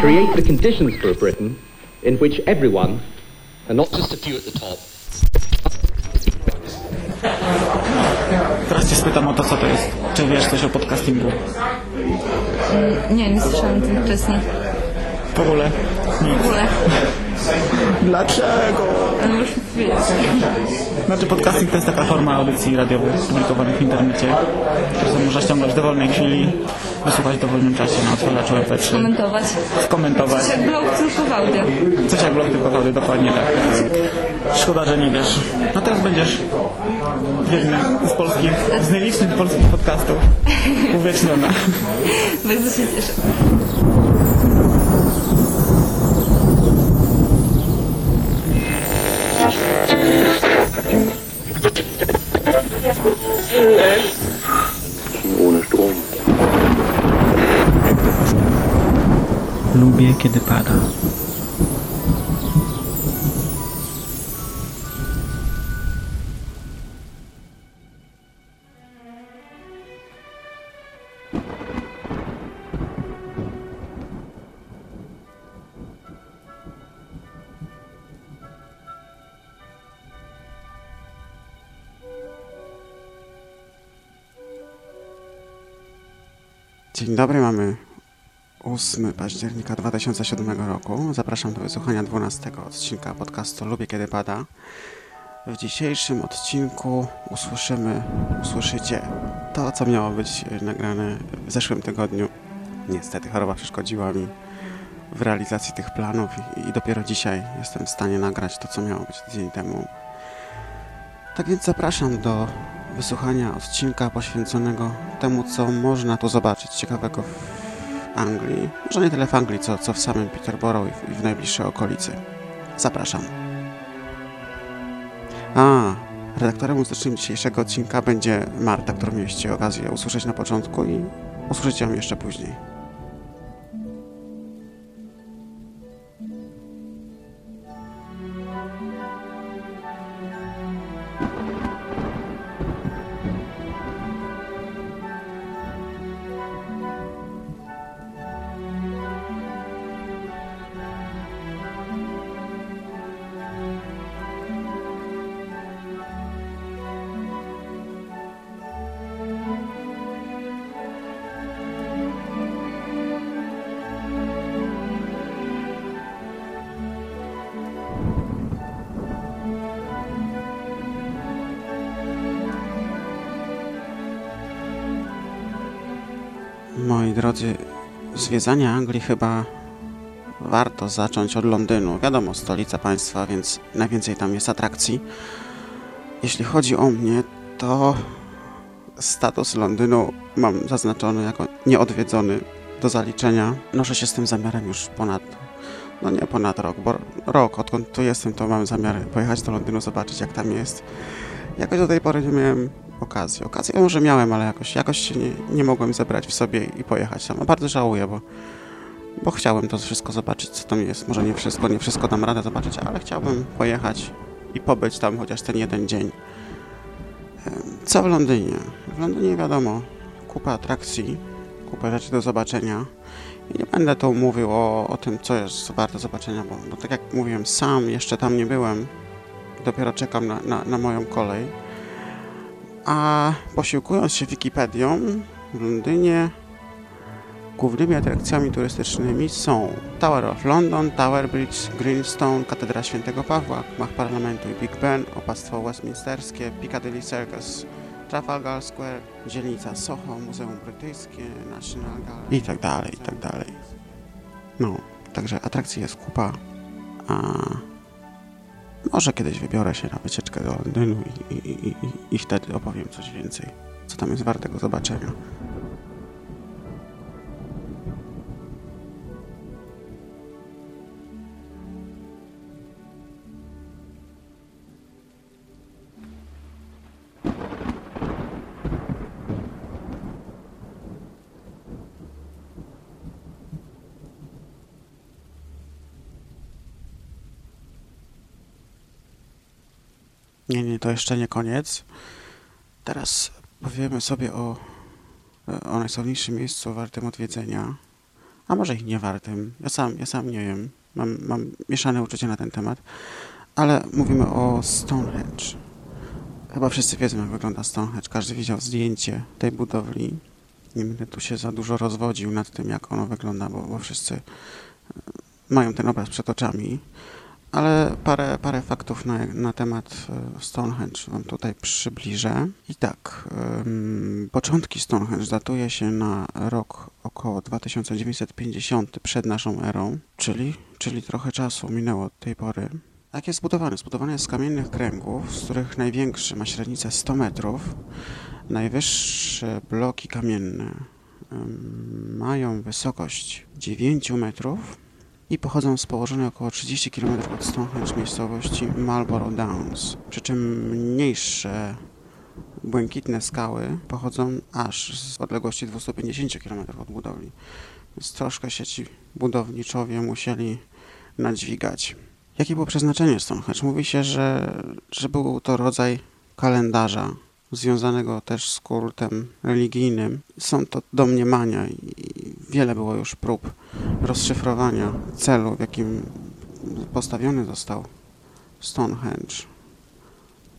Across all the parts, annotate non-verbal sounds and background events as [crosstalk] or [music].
create the conditions for a Britain in which everyone, and not just a few at the top, Teraz cię spytam o to, co to jest. Czy wiesz coś o podcastingu? Nie, nie słyszałam o tym wcześniej. W ogóle? Nie. W ogóle. Dlaczego? Ale już wiedzieć. Znaczy podcasting to jest taka forma audycji radiowych publikowanych w internecie, które można ściągać w dowolnej chwili, wysłuchać w dowolnym czasie na odtwarzaczu MP3, Komentować. skomentować. Coś jak blog, tylko w audio. Coś jak blog tylko wody, dokładnie tak. Szkoda, że nie wiesz. No teraz będziesz jednym z polskich, z najlicznych polskich podcastów uwieczniona. Bardzo się cieszę. Ohne Strom. Lubię, kiedy pada. Dzień dobry, mamy 8 października 2007 roku. Zapraszam do wysłuchania 12 odcinka podcastu Lubię Kiedy Pada. W dzisiejszym odcinku usłyszymy, usłyszycie to, co miało być nagrane w zeszłym tygodniu. Niestety choroba przeszkodziła mi w realizacji tych planów i, dopiero dzisiaj jestem w stanie nagrać to, co miało być tydzień temu. Tak więc zapraszam do wysłuchania odcinka poświęconego temu, co można tu zobaczyć ciekawego w Anglii. Może nie tyle w Anglii, co, co w samym Peterborough i w, i w najbliższej okolicy. Zapraszam. A, redaktorem muzycznym dzisiejszego odcinka będzie Marta, którą mieliście okazję usłyszeć na początku i usłyszycie ją jeszcze później. Drodzy, zwiedzanie Anglii chyba warto zacząć od Londynu. Wiadomo, stolica państwa, więc najwięcej tam jest atrakcji. Jeśli chodzi o mnie, to status Londynu mam zaznaczony jako nieodwiedzony do zaliczenia. Noszę się z tym zamiarem już ponad, no nie ponad rok, bo rok odkąd tu jestem, to mam zamiar pojechać do Londynu, zobaczyć jak tam jest. Jakoś do tej pory nie miałem okazji. Okazję może miałem, ale jakoś, jakoś się nie, nie mogłem zebrać w sobie i pojechać tam. A bardzo żałuję, bo, bo chciałem to wszystko zobaczyć, co tam jest. Może nie wszystko, nie wszystko dam radę zobaczyć, ale chciałbym pojechać i pobyć tam chociaż ten jeden dzień. Co w Londynie? W Londynie wiadomo, kupa atrakcji, kupa rzeczy do zobaczenia. I nie będę tu mówił o, o tym, co jest warte zobaczenia, bo, bo tak jak mówiłem, sam jeszcze tam nie byłem. Dopiero czekam na, na, na moją kolej. A posiłkując się Wikipedią, w Londynie głównymi atrakcjami turystycznymi są Tower of London, Tower Bridge, Greenstone, Katedra Świętego Pawła, Gmach Parlamentu i Big Ben, Opactwo Westminsterskie, Piccadilly Circus, Trafalgar Square, dzielnica Soho, Muzeum Brytyjskie, National Gallery i tak dalej, i tak dalej. No, także atrakcji jest kupa, a może kiedyś wybiorę się na wycieczkę do Londynu i, i, i, i, wtedy opowiem coś więcej, co tam jest wartego zobaczenia. To jeszcze nie koniec. Teraz powiemy sobie o e, o najsławniejszym miejscu wartym odwiedzenia, a może i nie wartym. Ja sam, ja sam nie wiem. Mam, mam mieszane uczucia na ten temat, ale mówimy o Stonehenge. Chyba wszyscy wiedzą, jak wygląda Stonehenge. Każdy widział zdjęcie tej budowli. Nie będę tu się za dużo rozwodził nad tym, jak ono wygląda, bo, bo wszyscy e, mają ten obraz przed oczami. Ale parę, parę faktów na, na temat e, Stonehenge Wam tutaj przybliżę. I tak, ym, początki Stonehenge datuje się na rok około 2950 przed naszą erą, czyli, czyli trochę czasu minęło od tej pory. Jak jest zbudowany? Zbudowany jest z kamiennych kręgów, z których największy ma średnicę 100 metrów. Najwyższe bloki kamienne ym, mają wysokość 9 metrów i pochodzą z położonej około 30 km od Stonehenge miejscowości Marlborough Downs. Przy czym mniejsze błękitne skały pochodzą aż z odległości 250 km od budowli. Więc troszkę się ci budowniczowie musieli nadźwigać. Jakie było przeznaczenie Stonehenge? Mówi się, że, że był to rodzaj kalendarza związanego też z kultem religijnym. Są to domniemania i wiele było już prób rozszyfrowania celu, w jakim postawiony został Stonehenge.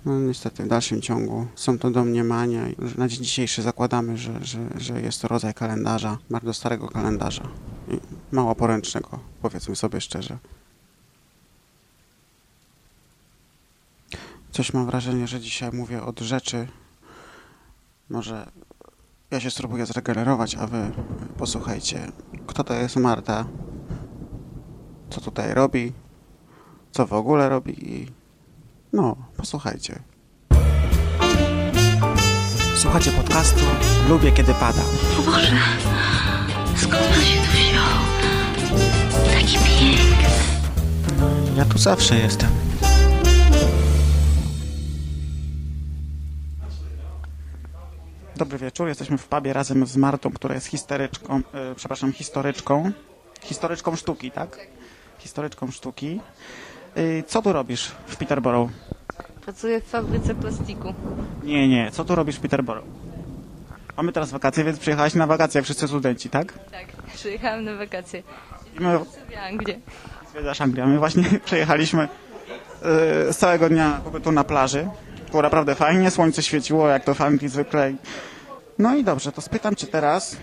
No niestety w dalszym ciągu są to domniemania na dzień dzisiejszy zakładamy, że, że, że jest to rodzaj kalendarza, bardzo starego kalendarza i mało poręcznego, powiedzmy sobie szczerze. Coś mam wrażenie, że dzisiaj mówię od rzeczy. Może ja się spróbuję zregenerować, a wy posłuchajcie. Kto to jest Marta? Co tutaj robi? Co w ogóle robi? I no, posłuchajcie. Słuchacie podcastu Lubię kiedy pada. O Boże, skąd pan się tu wziął? Taki piękny. Ja tu zawsze jestem. Dobry wieczór, jesteśmy w pubie razem z Martą, która jest histeryczką, e, przepraszam, historyczką. Historyczką sztuki, tak? Historyczką sztuki. E, co tu robisz w Peterborough? Pracuję w fabryce plastiku. Nie, nie, co tu robisz w Peterborough? Mamy teraz wakacje, więc przyjechałaś na wakacje, jak wszyscy studenci, tak? Tak, [laughs] przyjechałam na wakacje. I my, W Anglię. zwiedzasz Anglię, my właśnie [laughs] przejechaliśmy e, z całego dnia pobytu na plaży. Było naprawdę fajnie, słońce świeciło, jak to Anglii zwykle. No i dobrze, to spytam cię teraz,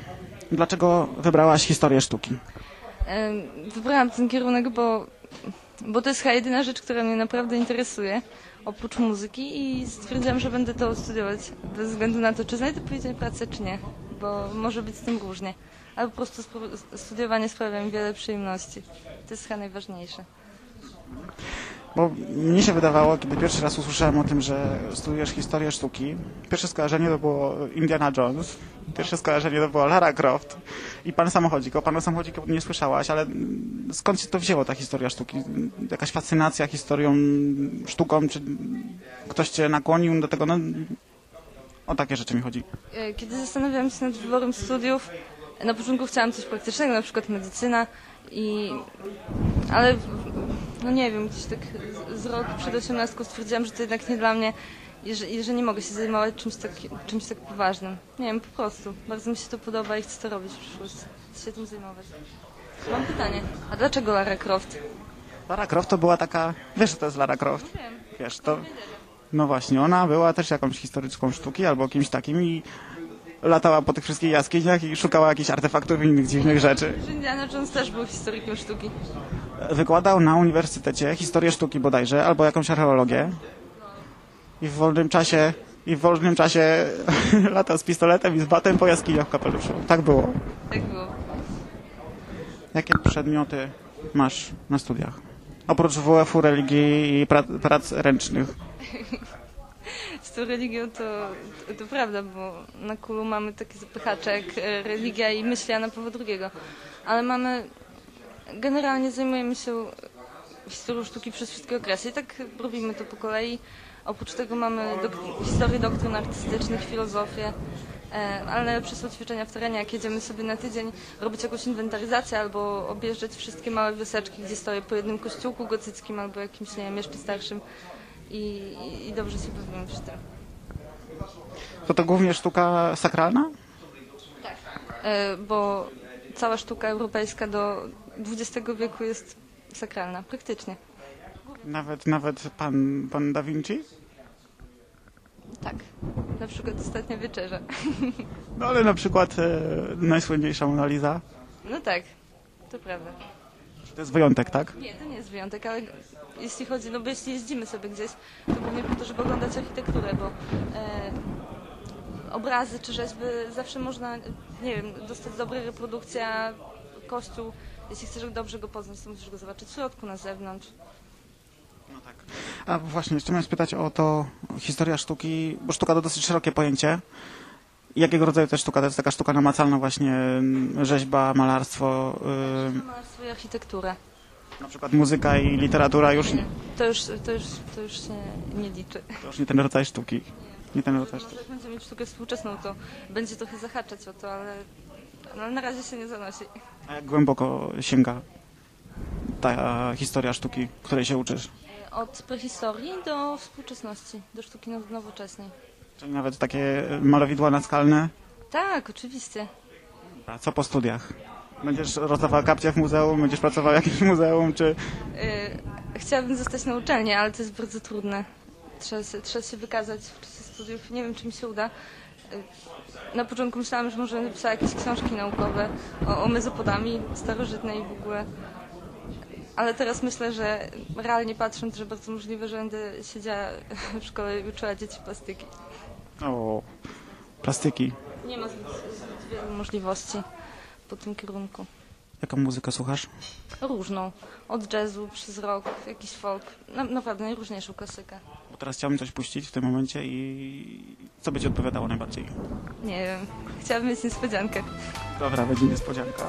dlaczego wybrałaś historię sztuki? Wybrałam ten kierunek, bo, bo to jest chyba jedyna rzecz, która mnie naprawdę interesuje, oprócz muzyki i stwierdziłam, że będę to studiować bez względu na to, czy znajdę później pracę, czy nie, bo może być z tym różnie. Ale po prostu studiowanie sprawia mi wiele przyjemności. To jest chyba najważniejsze. Bo mnie się wydawało, kiedy pierwszy raz usłyszałem o tym, że studiujesz historię sztuki, pierwsze skojarzenie to było Indiana Jones, pierwsze skojarzenie to była Lara Croft i Pan Samochodzik. O Panu Samochodziku nie słyszałaś, ale skąd się to wzięło, ta historia sztuki? Jakaś fascynacja historią, sztuką, czy ktoś cię nakłonił do tego? No, o takie rzeczy mi chodzi. E, Kiedy zastanawiałam się nad wyborem studiów, na początku chciałam coś praktycznego, na przykład medycyna, i... ale no nie wiem, gdzieś tak z- z rok przed osiemnastką stwierdziłam, że to jednak nie dla mnie i że, i że nie mogę się zajmować czymś tak, czymś tak poważnym. Nie wiem, po prostu. Bardzo mi się to podoba i chcę to robić w przyszłości. Chcę się tym zajmować. Mam pytanie, a dlaczego Lara Croft? Lara Croft to była taka... Wiesz, co to jest Lara Croft? Wiem. Wiesz, to... No właśnie, ona była też jakąś historyczką sztuki albo kimś takim i latała po tych wszystkich jaskiniach i szukała jakichś artefaktów i innych dziwnych rzeczy. Indiana Jones też był historykiem sztuki. Wykładał na uniwersytecie historię sztuki bodajże, albo jakąś archeologię. I w wolnym czasie, i w wolnym czasie [laughs] latał z pistoletem i z batem po jaskiniach w kapeluszu. Tak było. Tak było. Jakie przedmioty masz na studiach? Oprócz WF-u, religii i pra- prac ręcznych. [laughs] Tą religią to, to prawda, bo na kulu mamy takie zapychacze jak e, religia i myśli Jana Pawła II. Ale mamy, generalnie zajmujemy się historią sztuki przez wszystkie okresy i tak robimy to po kolei. Oprócz tego mamy dok- historię doktryn artystycznych, filozofię, e, ale najlepsze są ćwiczenia w terenie, jak jedziemy sobie na tydzień robić jakąś inwentaryzację albo objeżdżać wszystkie małe wioseczki, gdzie stoję po jednym kościółku gotyckim albo jakimś, nie wiem, jeszcze starszym i, i, dobrze się bawimy przy tym. To to głównie sztuka sakralna? e, bo cała sztuka europejska do XX wieku jest sakralna, praktycznie. Nawet, nawet pan, pan Da Vinci? Tak. Na przykład ostatnia wieczerza. No ale na przykład e, najsłynniejsza Mona Lisa. No tak, to prawda. To jest wyjątek, tak? Nie, to nie jest wyjątek, ale jeśli chodzi, no bo jeśli jeździmy sobie gdzieś, to głównie po to, żeby oglądać architekturę, bo e, obrazy czy rzeźby zawsze można, nie wiem, dostać dobre reprodukcje, a kościół, jeśli chcesz dobrze go poznać, to musisz go zobaczyć w środku, na zewnątrz. A właśnie, jeszcze miałem spytać o to historia sztuki, bo sztuka to dosyć szerokie pojęcie. Jakiego rodzaju jest sztuka? To jest taka sztuka namacalna właśnie, mm, rzeźba, malarstwo, y, Malarstwo i architekturę. na przykład muzyka i literatura już, To już, to już, to już się nie liczy. to już nie ten rodzaj sztuki. Nie ten rodzaj sztuki. jak będziemy mieć sztukę współczesną, to będzie trochę zahaczać o to, ale, ale na razie się nie zanosi. A jak głęboko sięga ta historia sztuki, której się uczysz? Od prehistorii do współczesności, do sztuki now- nowoczesnej. Czyli nawet takie malowidła naskalne. Tak, oczywiście. A co po studiach? Będziesz rozdawała kapcie w muzeum, będziesz pracowała w jakimś muzeum, czy... Yy, chciałabym zostać na uczelni, ale to jest bardzo trudne. Trzeba się, trzeba się wykazać w czasie studiów. Nie wiem, czy mi się uda. Yy, na początku myślałam, że może będę pisała jakieś książki naukowe o, o Mezopodamii starożytnej w ogóle. Ale teraz myślę, że realnie patrząc, że bardzo możliwe, że będę siedziała [laughs] w szkole i uczyła dzieci plastyki. O, plastyki. Nie ma zbyt, zbyt wielu możliwości po tym kierunku. Jaką muzykę słuchasz? Różną. Od jazzu przez rock, jakiś folk. Na, naprawdę najróżniejszą klasykę. Bo teraz chciałbym coś puścić w tym momencie i co by ci odpowiadało najbardziej? Nie wiem. Chciałabym mieć niespodziankę. Dobra, będzie niespodzianka.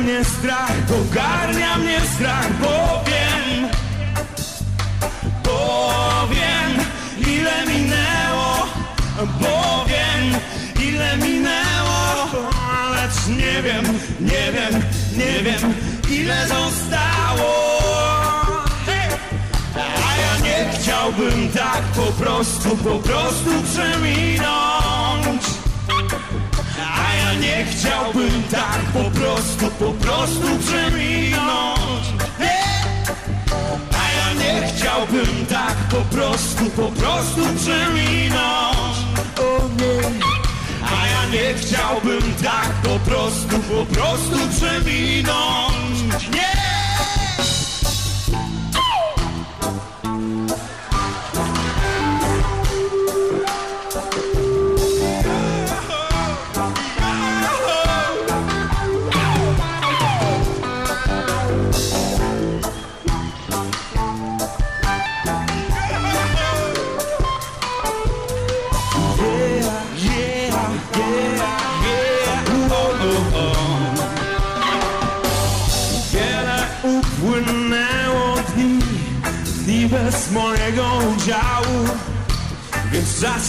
Mnie strach, ogarnia mnie strach, bo wiem, bo wiem, ile minęło, bo wiem, ile minęło, lecz nie wiem, nie wiem, nie wiem, ile zostało. A ja nie chciałbym tak po prostu, po prostu przeminąć. A ja nie chciałbym tak po prostu, po prostu przeminąć. A ja nie chciałbym tak po prostu, po prostu przeminąć. O nie. A ja nie chciałbym tak po prostu, po prostu przeminąć. Nie!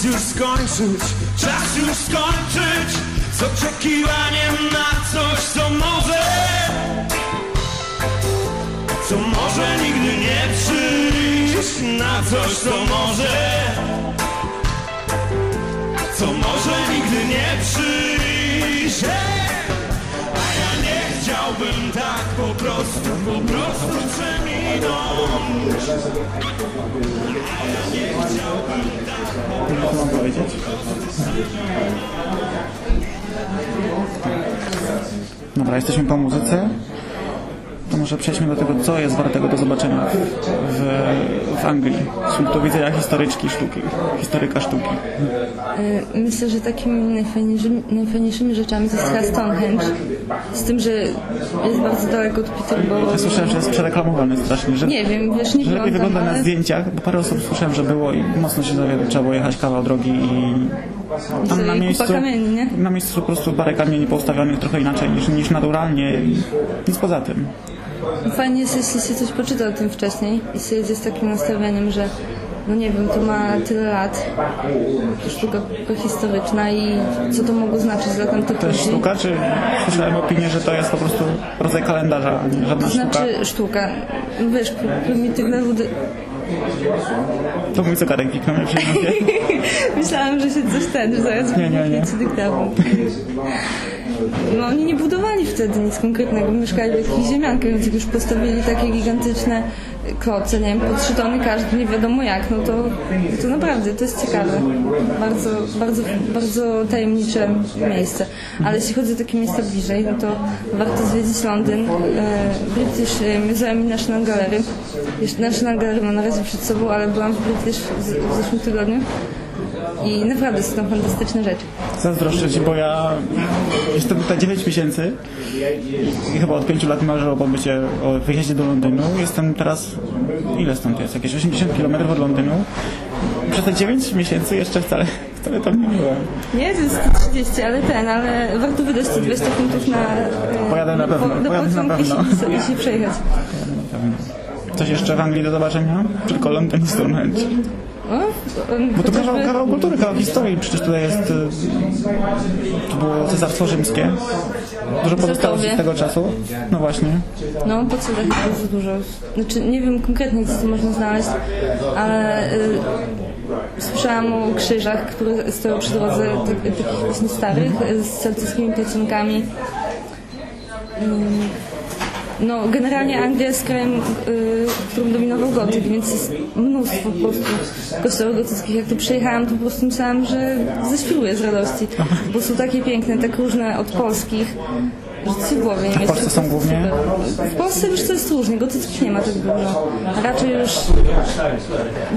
Czas już skończyć, czas już skończyć. Z oczekiwaniem na coś, co może Co może nigdy nie przyjść. Na coś, co może Co może nigdy nie przyjść chciałbym tak po prostu, po prostu przeminąć ja nie chciałbym tak Co mam powiedzieć? Dobra, jesteśmy po muzyce. Może przejdźmy do tego, co jest wartego do zobaczenia w, w, Anglii z punktu widzenia historyczki sztuki, historyka sztuki. Y, Myślę, że takimi najfajniejszymi, najfajniejszymi rzeczami to jest chyba Stonehenge. Z tym, że jest bardzo daleko od Peterborough. Ja słyszałem, że jest przereklamowany strasznie, że, Nie wiem, wiesz, nie że lepiej wygląda na ale- zdjęciach, bo parę osób słyszałem, że było i mocno się dowiedzą, trzeba było jechać kawał drogi i tam na miejscu, kamieni, nie? na miejscu po prostu parę kamieni poustawionych trochę inaczej niż, niż naturalnie i nic poza tym. Fajnie jest, jeśli się coś poczyta o tym wcześniej i się jedzie z takim nastawieniem, że no nie wiem, to ma tyle lat, sztuka prehistoryczna i co to mogło znaczyć dla tamtych To jest ludzi. sztuka, czy słyszałem opinię, że to jest po prostu rodzaj kalendarza, a nie żadna To sztuka? znaczy sztuka. Wiesz, prymitywne ludy... To mój zegarek kliknął mnie [laughs] nosie. Myślałam, że się coś ten, że zaraz Nie, nie, nie. ci dyktafon. No oni nie budowali wtedy nic konkretnego, mieszkali w jakichś ziemiankach, więc jak już postawili takie gigantyczne kloce, nie wiem, po trzy tony każdy, nie wiadomo jak, no to, to naprawdę, to jest ciekawe. Bardzo, bardzo, bardzo tajemnicze miejsce. Ale jeśli chodzi o takie miejsca bliżej, no to warto zwiedzić Londyn, e, British Museum i National Gallery. Jeszcze National Gallery mam na razie przed sobą, ale byłam w British w zeszłym tygodniu. I naprawdę są fantastyczne rzeczy. Zazdroszczę Ci, bo ja jestem tutaj 9 miesięcy i chyba od 5 lat marzę o pobycie, o wyjeździe do Londynu. Jestem teraz, ile stąd jest? Jakieś 80 km od Londynu. Przez te 9 miesięcy jeszcze wcale, wcale tam nie byłem. Nie, to jest 130, ale ten, ale warto wydać 120 funtów na, e, Pojadę na pewno, do pojadę na i pewno. się- i się przejechać. Coś jeszcze w Anglii do zobaczenia? Tylko Londyn i Stonehenge. Bo to kawał, kawał kultury, kawał historii. Przecież tutaj jest... y, To było Cesarstwo Rzymskie. Dużo pozostało z tego czasu. No właśnie. No, po co tak bardzo dużo? Znaczy, nie wiem konkretnie, co tu można znaleźć, ale y, słyszałam o krzyżach, które stoją przy drodze, tak- takich właśnie starych, z celtyckimi piecunkami. No, generalnie Anglia jest krajem, y, którym dominował gotyk, więc jest mnóstwo po prostu kościołów gotyckich. Jak tu przyjechałam, to po prostu myślałam, że zeświruję z radości, bo są takie piękne, tak różne od polskich, ci w. Polsce są głównie? W Polsce już to jest różnie, gotyckich nie ma tak dużo. Raczej już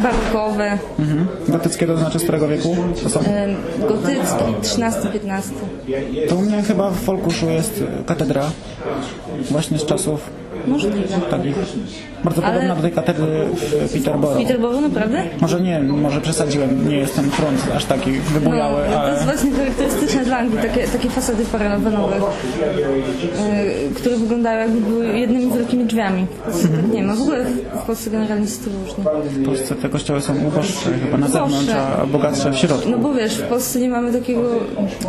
barokowe, Mhm. Gotyckie to znaczy z którego wieku? To są? em, gotycki, 13-15. To u mnie chyba w Folkuszu jest katedra. Właśnie z czasów Możliwe. takich. Bardzo Ale- podobna do tej katedry w Peterborough. Peterborough, naprawdę? Może nie, może przesadziłem. Nie jest ten front aż taki wybujały, no, to ale... jest właśnie charakterystyczne dla Anglii, takie, takie fasady paranowe, yy, które wyglądają jakby były jednymi wielkimi drzwiami. Tak nie ma. W ogóle w, w Polsce generalnie jest to różnie. W Polsce te kościoły są uboższe chyba na zewnątrz, a bogatsze w środku. No bo wiesz, w Polsce nie mamy takiego,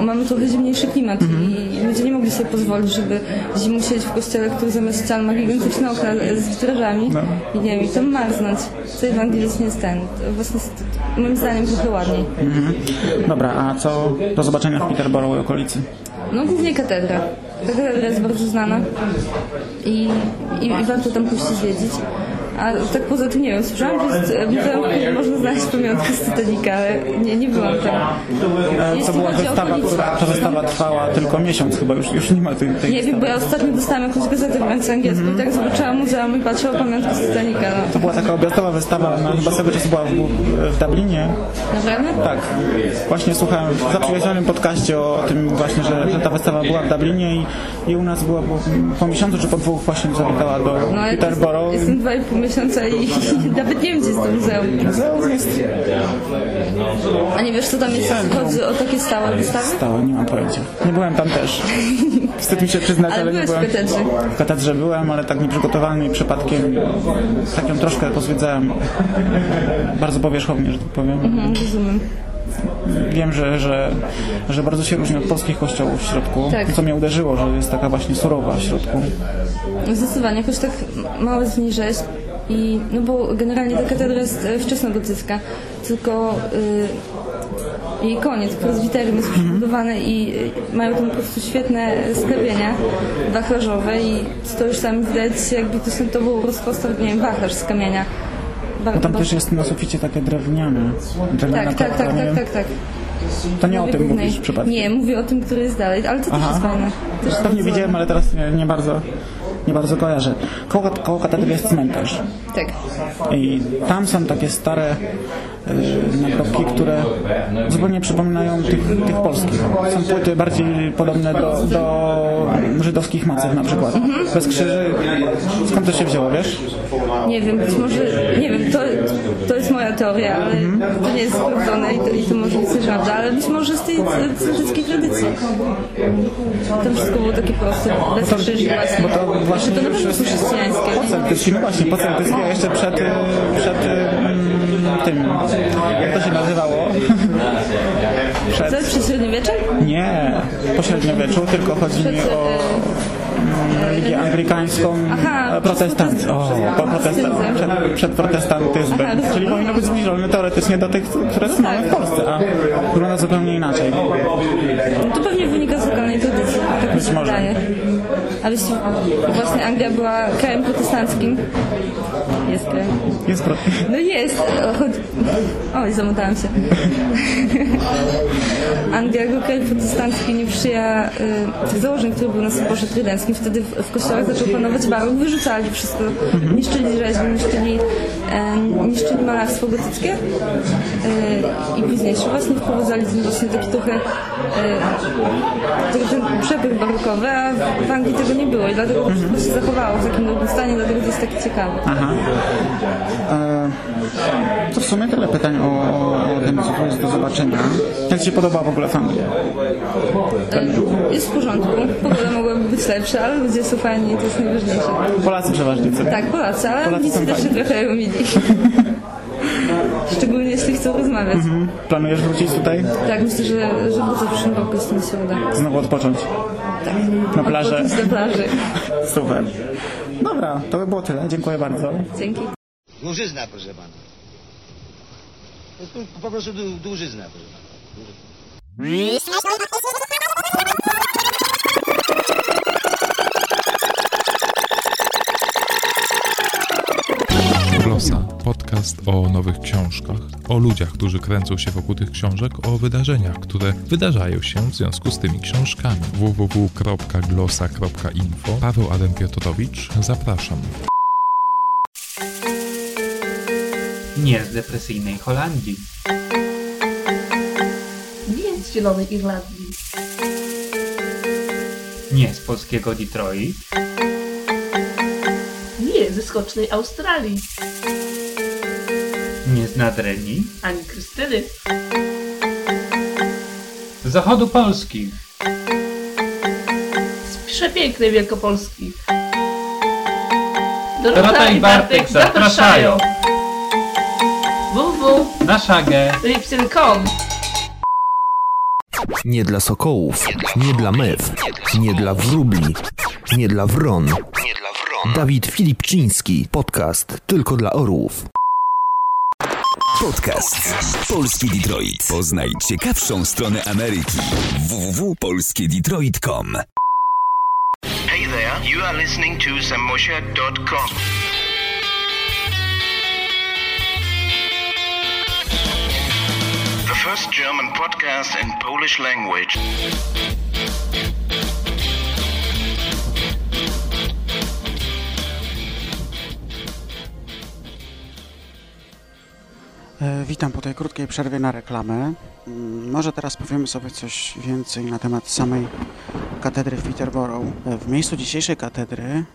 mamy trochę zimniejszy klimat i ludzie nie mogli sobie pozwolić, żeby zimą siedzieć w kościele, który zamiast ścian ma gigantyczne okna z witrażami No. i nie wiem, i tam marznąć. Co w Anglii nie jest ten. To Właśnie moim zdaniem trochę ładniej. Dobra, a co do zobaczenia w Peterborough i okolicy? No głównie katedra. Ta katedra jest bardzo znana i, i, i warto tam pójść zwiedzić. A tak poza tym nie wiem, słyszałam, że jest e, muzeum, można znaleźć pamiątkę z Titanica, ale nie, nie byłam tam. E, To Jeśli była chodzi o wystawa, która, ta wystawa trwała tylko miesiąc chyba, już, już nie ma tej, tej Nie wiem, bo ja ostatnio dostałam jakąś gazetę w ręce angielską i tak zobaczyłam muzeum i patrzyłam pamiątkę z Titanica. To No. była taka objazdowa wystawa, ona chyba swego czasu była w, w Dublinie. Naprawdę? Tak, właśnie słuchałem w zaprzyjaźnionym podcaście o tym właśnie, że, że ta wystawa była w Dublinie i, i u nas była po, po miesiącu czy po dwóch właśnie zawitała do No, Peterborough. jestem dwa i pół miesiąca i [laughs] nawet nie wiem, gdzie jest to muzeum. Muzeum jest A nie wiesz, co tam jest, chodzi o takie stałe wystawy? stałe, nie mam pojęcia. Nie byłem tam też. Wstyd mi się przyznać, Ale ale, nie byłem. katedrze. W katedrze byłem, ale tak nieprzygotowany i przypadkiem tak ją troszkę pozwiedzałem. Bardzo powierzchownie, że tak powiem. Mhm, rozumiem. Wiem, że, że, że bardzo się różni od polskich kościołów w środku, Tak. co mnie uderzyło, że jest taka właśnie surowa w środku. Zdecydowanie, jakoś tak niej rzeźb i no bo generalnie ta katedra jest e, wczesnogotycka, tylko y, jej koniec, prezbiteryum jest przebudowane i y, mają tam po prostu świetne sklepienia wachlarzowe i to już sam widać jakby to to był rozpostar, nie wiem, wachlarz z kamienia. Ba- Bo tam też jest na suficie takie drewniane. drewniana tak, tak, tak, tak, tak, tak. To nie o Mówię tym głównej. mówisz przypadkiem. Nie, mówię o tym, który jest dalej, ale to też jest fajne. Też Pewnie widziałem, ale teraz nie, nie bardzo nie bardzo kojarzę. Koło, koło katedry jest cmentarz. Tak. I tam są takie stare nagrobki, które zupełnie przypominają tych, tych polskich. Są płyty bardziej podobne do, do żydowskich macew na przykład. Bez krzyży. Skąd to się wzięło, wiesz? Nie wiem, być może, nie wiem, to, to jest moja teoria, ale to nie jest sprawdzone i to, i to może być prawda, ale być może z tej celtyckiej tradycji. To wszystko było takie proste, bez to- krzyży właśnie. bo to właśnie to już- są chrześcijańskie. Poceltycki, no właśnie, a jeszcze przed, e, przed mm, tym, jak to się nazywało? Co [laughs] Przed, jest przy średniowieczem? nie, po średniowieczu, tylko chodzi mi o mm, religię anglikańską, Aha, e, protestant, o, po przed, przed protestantyzmem, Aha, czyli powinno być zbliżone teoretycznie do tych, które mamy w Polsce, a wygląda zupełnie inaczej. No to pewnie wynika z lokalnej tradycji, tak mi się może. wydaje. Ale jeśli właśnie Anglia była krajem protestanckim, jest krajem. Jest pro... [laughs] No jest. o, Chodzi... Oj, zamotałam się. [laughs] Anglia jako kraj protestancki nie przyjęła y, założeń, które były na Soborze Trydenckim. Wtedy w, w kościołach zaczął panować barok, wyrzucali wszystko. Niszczyli rzeźby, niszczyli, e, niszczyli malarstwo gotyckie e, i późniejsze właśnie wprowadzali właśnie taki trochę e, ten, przepych barokowy, a w Anglii tego nie było i dlatego to wszystko się zachowało w takim dobrym stanie, dlatego to jest takie ciekawe. Aha. E, to w sumie tyle pytań o, o, tym, co jest do zobaczenia. Jak Ci się podoba w ogóle w Anglii? Jest w porządku. Pogoda mogłaby być lepsza, ale ludzie są fajni i to jest najważniejsze. Polacy przeważnie, co? Tak, Polacy, ale Polacy Anglicy też się trochę mili. [laughs] Szczególnie jeśli chcą rozmawiać. Planujesz wrócić tutaj? Tak, myślę, że, że wrócę w przyszłym roku, jeśli mi się uda. Znowu odpocząć? Na plażę? Odpocząć na plaży. [laughs] Super. Dobra, to by było tyle. Dziękuję bardzo. Dzięki. Dłużyzna, proszę pana. Po prostu dłu- dłużyzna, proszę pana. Podcast o nowych książkach, o ludziach, którzy kręcą się wokół tych książek, o wydarzeniach, które wydarzają się w związku z tymi książkami. www.glosa.info Paweł Adam Piotrowicz, zapraszam. Nie z depresyjnej Holandii. Nie z Zielonej Irlandii. Nie z polskiego Detroit. Ze skocznej Australii. Nie z Nadrenii. Ani Krystyny. Z zachodu Polski. Z przepięknej Wielkopolski. Dorota i Bartek zapraszają. www. Na szagę. Lipsyn.com Nie dla sokołów, nie dla mew, nie dla wróbli, nie dla wron. Dawid Filipczyński, podcast tylko dla orłów. Podcast Polski Detroit. Poznaj ciekawszą stronę Ameryki. www.polskiedetroit.com Hey there, you are listening to samosha.com. The first German podcast in Polish language. Witam po tej krótkiej przerwie na reklamę. Mm, Może teraz powiemy sobie coś więcej na temat samej katedry w Peterborough. E, W miejscu dzisiejszej katedry e,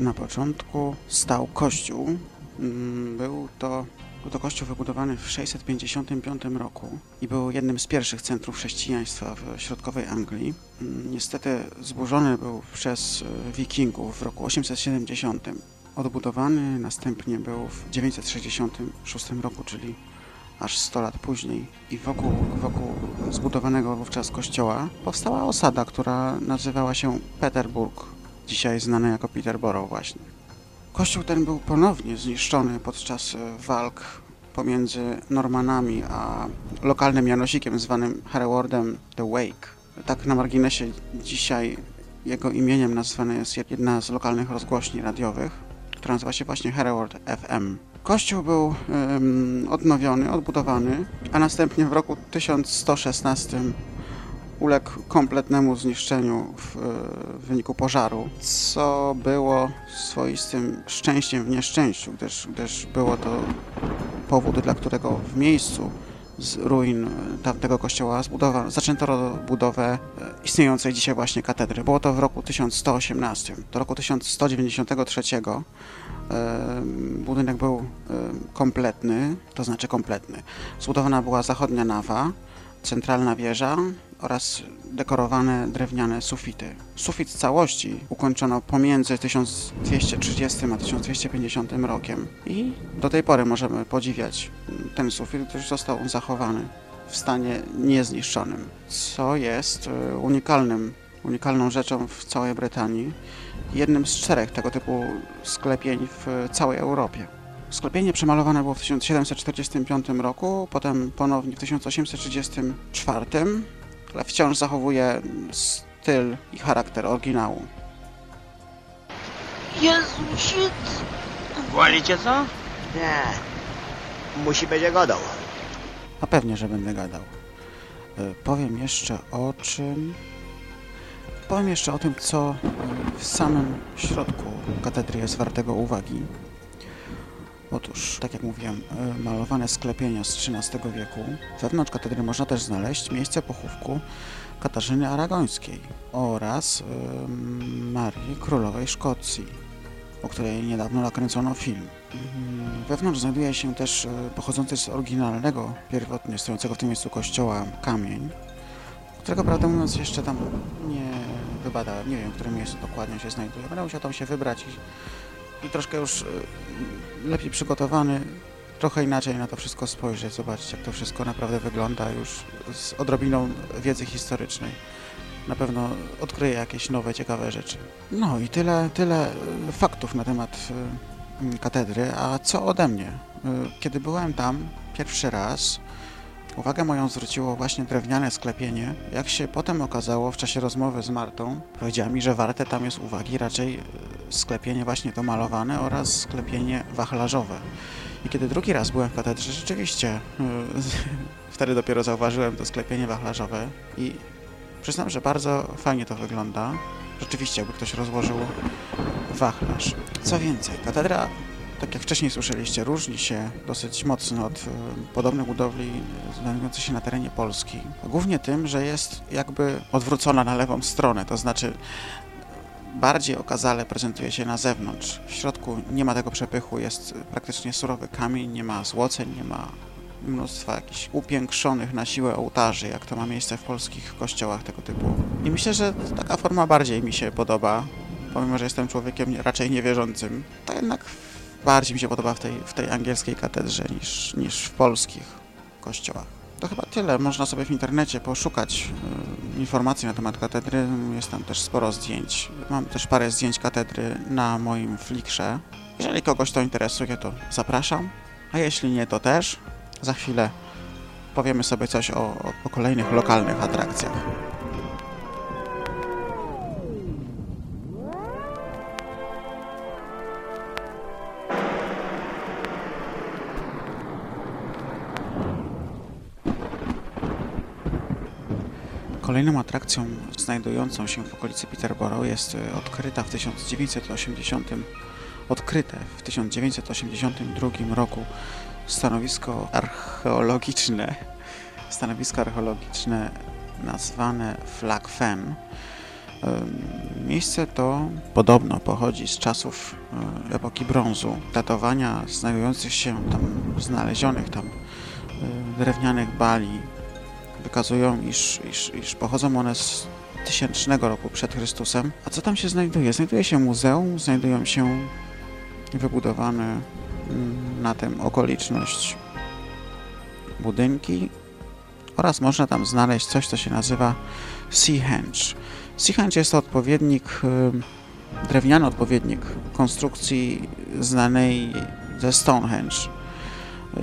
na początku stał kościół. Mm, Był to, był to kościół wybudowany w 655 roku i był jednym z pierwszych centrów chrześcijaństwa w środkowej Anglii. Mm, Niestety zburzony był przez e, wikingów w roku 870 odbudowany, następnie był w 966 roku, czyli aż 100 lat później. I wokół, wokół zbudowanego wówczas kościoła powstała osada, która nazywała się Peterburg, dzisiaj znana jako Peterborough właśnie. Kościół ten był ponownie zniszczony podczas walk pomiędzy Normanami a lokalnym Janosikiem zwanym Herewardem the Wake. Tak na marginesie dzisiaj jego imieniem nazwana jest jedna z lokalnych rozgłośni radiowych, która nazywa się właśnie Hereward FM. Kościół był odnowiony, odbudowany, a następnie w roku 1116 uległ kompletnemu zniszczeniu w, w wyniku pożaru, co było swoistym szczęściem w nieszczęściu, gdyż, gdyż było to powód, dla którego w miejscu z ruin tamtego kościoła zbudowa, zaczęto budowę e, istniejącej dzisiaj właśnie katedry. Było to w roku 1118. Do roku 1193 e, budynek był e, kompletny, to znaczy kompletny. Zbudowana była zachodnia nawa, centralna wieża oraz dekorowane drewniane sufity. Sufit całości ukończono pomiędzy 1230 a 1250 rokiem i do tej pory możemy podziwiać ten sufit, który został zachowany w stanie niezniszczonym, co jest e, unikalnym, unikalną rzeczą w całej Brytanii, jednym z czterech tego typu sklepień w całej Europie. Sklepienie przemalowane było w 1745 roku, potem ponownie w 1834, ale wciąż zachowuje styl i charakter oryginału. Jezu, shit! Wolicie co? Nie. Musi będzie gadał. A pewnie, że będę gadał. E, Powiem jeszcze o czym. Powiem jeszcze o tym, co w samym środku katedry jest wartego uwagi. Otóż, tak jak mówiłem, e, malowane sklepienia z XIII wieku. Wewnątrz katedry można też znaleźć miejsce pochówku Katarzyny Aragońskiej oraz em, Marii Królowej Szkocji, o której niedawno nakręcono film. Mm, Wewnątrz znajduje się też e, pochodzący z oryginalnego, pierwotnie stojącego w tym miejscu kościoła kamień, którego prawdę mówiąc jeszcze tam nie wybadałem, nie wiem w którym miejscu dokładnie się znajduje. Będę musiał tam się wybrać i, i troszkę już e, lepiej przygotowany, trochę inaczej na to wszystko spojrzeć, zobaczyć jak to wszystko naprawdę wygląda już z odrobiną wiedzy historycznej. Na pewno odkryję jakieś nowe, ciekawe rzeczy. No i tyle, tyle e, faktów na temat e, katedry, a co ode mnie? Kiedy byłem tam pierwszy raz, uwagę moją zwróciło właśnie drewniane sklepienie. Jak się potem okazało w czasie rozmowy z Martą, powiedziała mi, że warte tam jest uwagi raczej e, sklepienie właśnie to malowane oraz sklepienie wachlarzowe. I kiedy drugi raz byłem w katedrze, rzeczywiście e, [laughs] wtedy dopiero zauważyłem to sklepienie wachlarzowe i przyznam, że bardzo fajnie to wygląda. Rzeczywiście, jakby ktoś rozłożył wachlarz. Co więcej, katedra, tak jak wcześniej słyszeliście, różni się dosyć mocno od e, podobnych budowli znajdujących się na terenie Polski. Głównie tym, że jest jakby odwrócona na lewą stronę, to znaczy bardziej okazale prezentuje się na zewnątrz. W środku nie ma tego przepychu, jest praktycznie surowy kamień, nie ma złoceń, nie ma mnóstwa jakichś upiększonych na siłę ołtarzy, jak to ma miejsce w polskich kościołach tego typu. I myślę, że taka forma bardziej mi się podoba, pomimo, że jestem człowiekiem raczej niewierzącym, to jednak bardziej mi się podoba w tej, w tej angielskiej katedrze niż, niż w polskich kościołach. To chyba tyle. Można sobie w internecie poszukać y, informacji na temat katedry. Jest tam też sporo zdjęć. Mam też parę zdjęć katedry na moim flikrze. Jeżeli kogoś to interesuje, to zapraszam. A jeśli nie, to też. Za chwilę powiemy sobie coś o, o kolejnych lokalnych atrakcjach. Atrakcją znajdującą się w okolicy Peterborough jest y, odkryta w 1980 odkryte w 1982 roku stanowisko archeologiczne stanowisko archeologiczne nazwane Flag Fen. Miejsce to podobno pochodzi z czasów y, epoki brązu. Datowania znajdujących się tam, znalezionych tam y, drewnianych bali wykazują, iż, iż, iż pochodzą one z tysięcznego roku przed Chrystusem. A co tam się znajduje? Znajduje się muzeum, znajdują się wybudowane mm, na tym okoliczność budynki oraz można tam znaleźć coś, co się nazywa Seahenge. Seahenge jest to odpowiednik, y, drewniany odpowiednik konstrukcji znanej ze Stonehenge.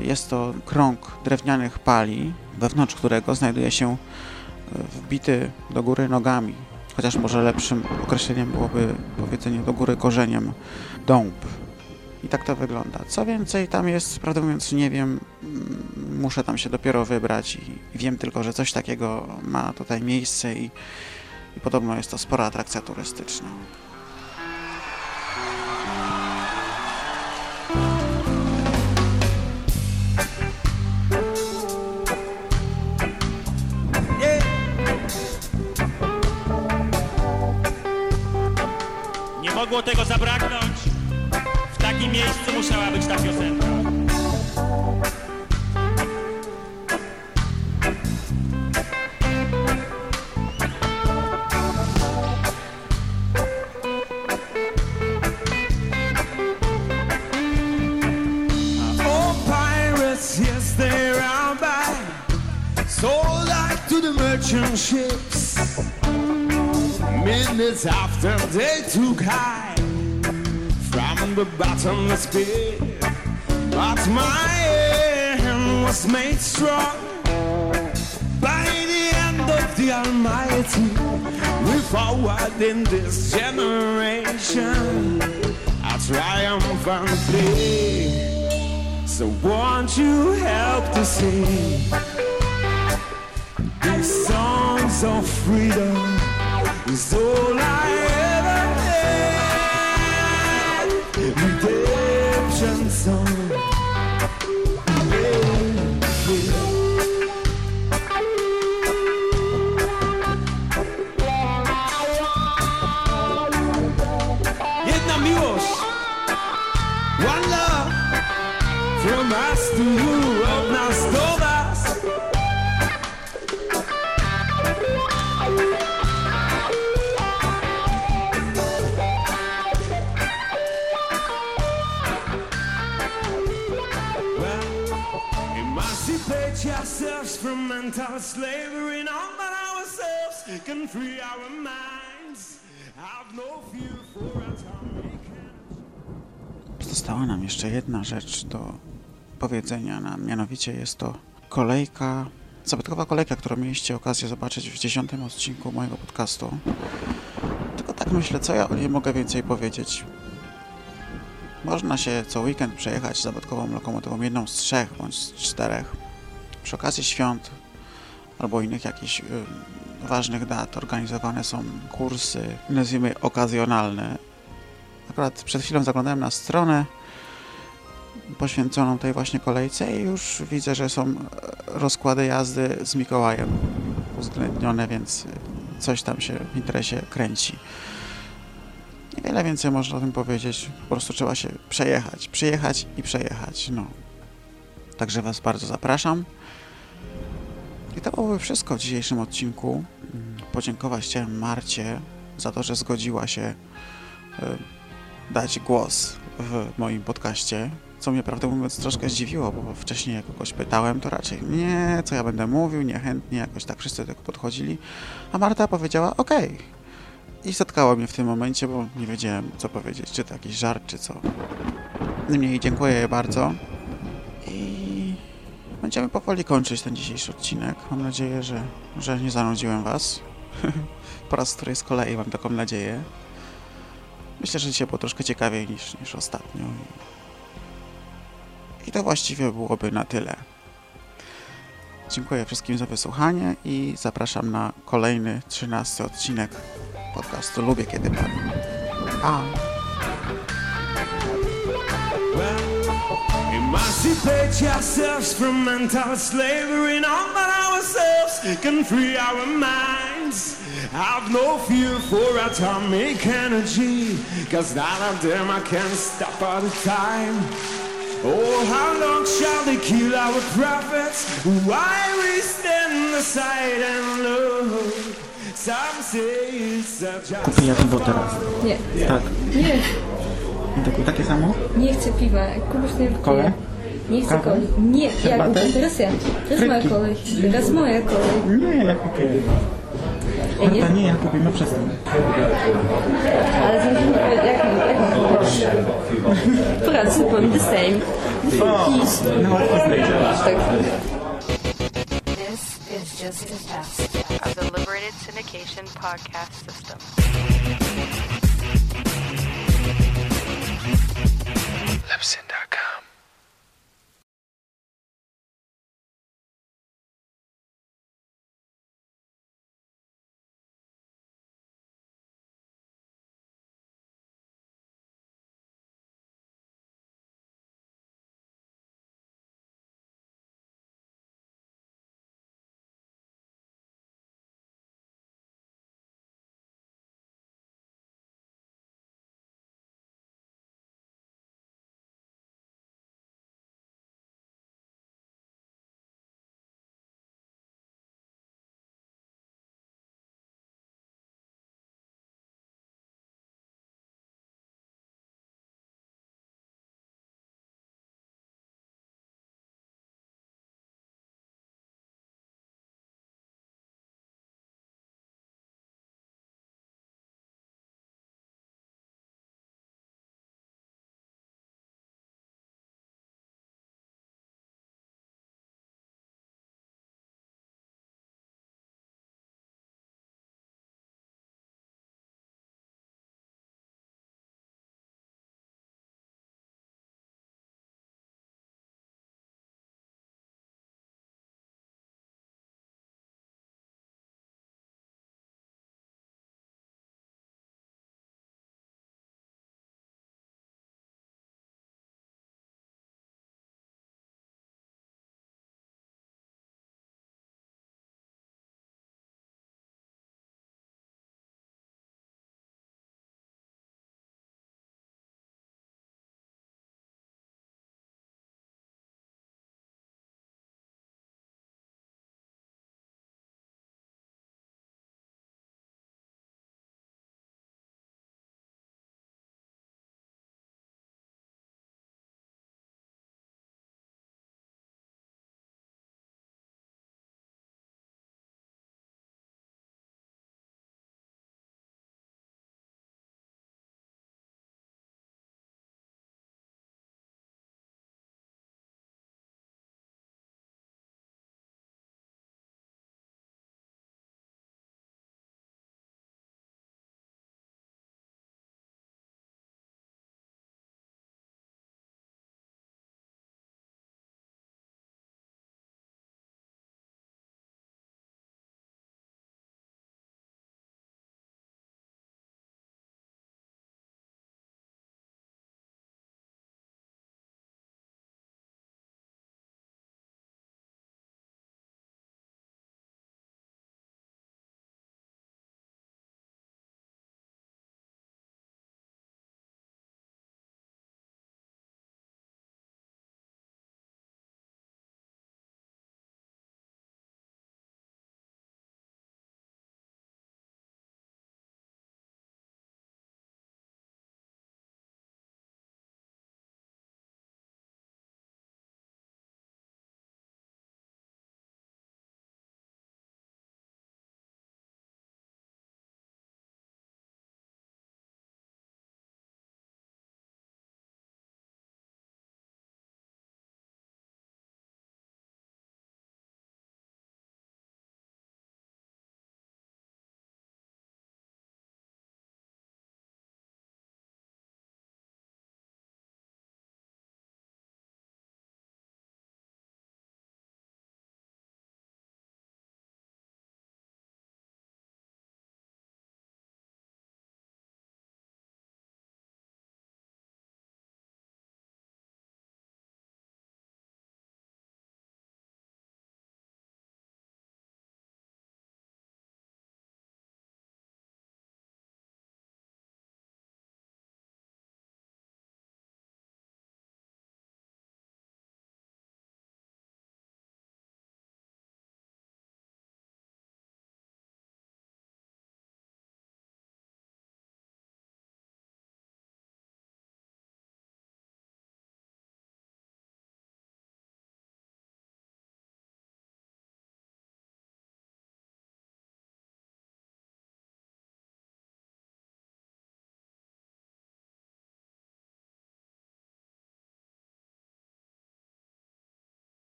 Jest to krąg drewnianych pali, wewnątrz którego znajduje się e, wbity do góry nogami, chociaż może lepszym określeniem byłoby powiedzenie do góry korzeniem dąb. I tak to wygląda. Co więcej, tam jest, prawdę mówiąc, nie wiem, mm, muszę tam się dopiero wybrać i wiem tylko, że coś takiego ma tutaj miejsce i, i podobno jest to spora atrakcja turystyczna. Mogło tego zabraknąć. W takim miejscu musiała być ta piosenka. Oh, pirates, Minutes after they took high from the bottomless pit. But my hand was made strong by the hand of the Almighty. We forward in this generation a triumphantly. So won't you help to sing these songs of freedom? Is all I ever. Redemption song. Yeah. One love. From us to you, from mental slavery. But ourselves can free our minds. No fear for Została nam jeszcze jedna rzecz do powiedzenia nam, mianowicie jest to kolejka, zabytkowa kolejka, którą mieliście okazję zobaczyć w dziesiątym odcinku mojego podcastu. Tylko tak myślę, co ja o niej mogę więcej powiedzieć. Można się co weekend przejechać zabytkową lokomotywą, jedną z trzech bądź z czterech. Przy okazji świąt albo innych jakichś y, ważnych dat organizowane są kursy, nazwijmy okazjonalne. Akurat przed chwilą zaglądałem na stronę poświęconą tej właśnie kolejce i już widzę, że są e, rozkłady jazdy z Mikołajem uwzględnione, więc e, coś tam się w interesie kręci. Niewiele więcej można o tym powiedzieć, po prostu trzeba się przejechać, przyjechać i przejechać, no. Także Was bardzo zapraszam. I to byłoby wszystko w dzisiejszym odcinku. Podziękować chciałem Marcie za to, że zgodziła się e, dać głos w moim podcaście, co mnie prawdę mówiąc troszkę zdziwiło, bo wcześniej jak kogoś pytałem, to raczej nie, co ja będę mówił, niechętnie, jakoś tak wszyscy tego podchodzili, a Marta powiedziała ok. I zatkało mnie w tym momencie, bo nie wiedziałem co powiedzieć, czy to jakiś żart, czy co. Niemniej dziękuję jej bardzo i będziemy powoli kończyć ten dzisiejszy odcinek. Mam nadzieję, że, że nie zanudziłem Was. [laughs] po raz której z kolei mam taką nadzieję. Myślę, że dzisiaj było troszkę ciekawiej niż, niż ostatnio. I to właściwie byłoby na tyle. Dziękuję wszystkim za wysłuchanie i zapraszam na kolejny, trzynasty odcinek podcastu Lubię Kiedy Pan. A. Emancipate yourselves from mental slavery. None but ourselves can free our minds. Have no fear for atomic energy, cause none of them I can stop all the time. Oh, how long shall they kill our prophets? Why we stand aside and look? Some say it's a just Kupię ja piwo teraz. Nie. Tak. Nie, Tak, takie samo? nie chcę piwa. Kubuś nie. Kole? Nie chcę Kawę? coli. Nie, ja Herbatę? kupię. Teraz ja. Teraz moja Frytki? kolej. Teraz moja kolej. Nie, ja kupię. Ja nie? Marta, nie, ja kupię, no przestań. Ale to jak, jak, mam powiedzieć? Principle the same. He's... No, Tak. This is just a test of the Liberated Syndication podcast system.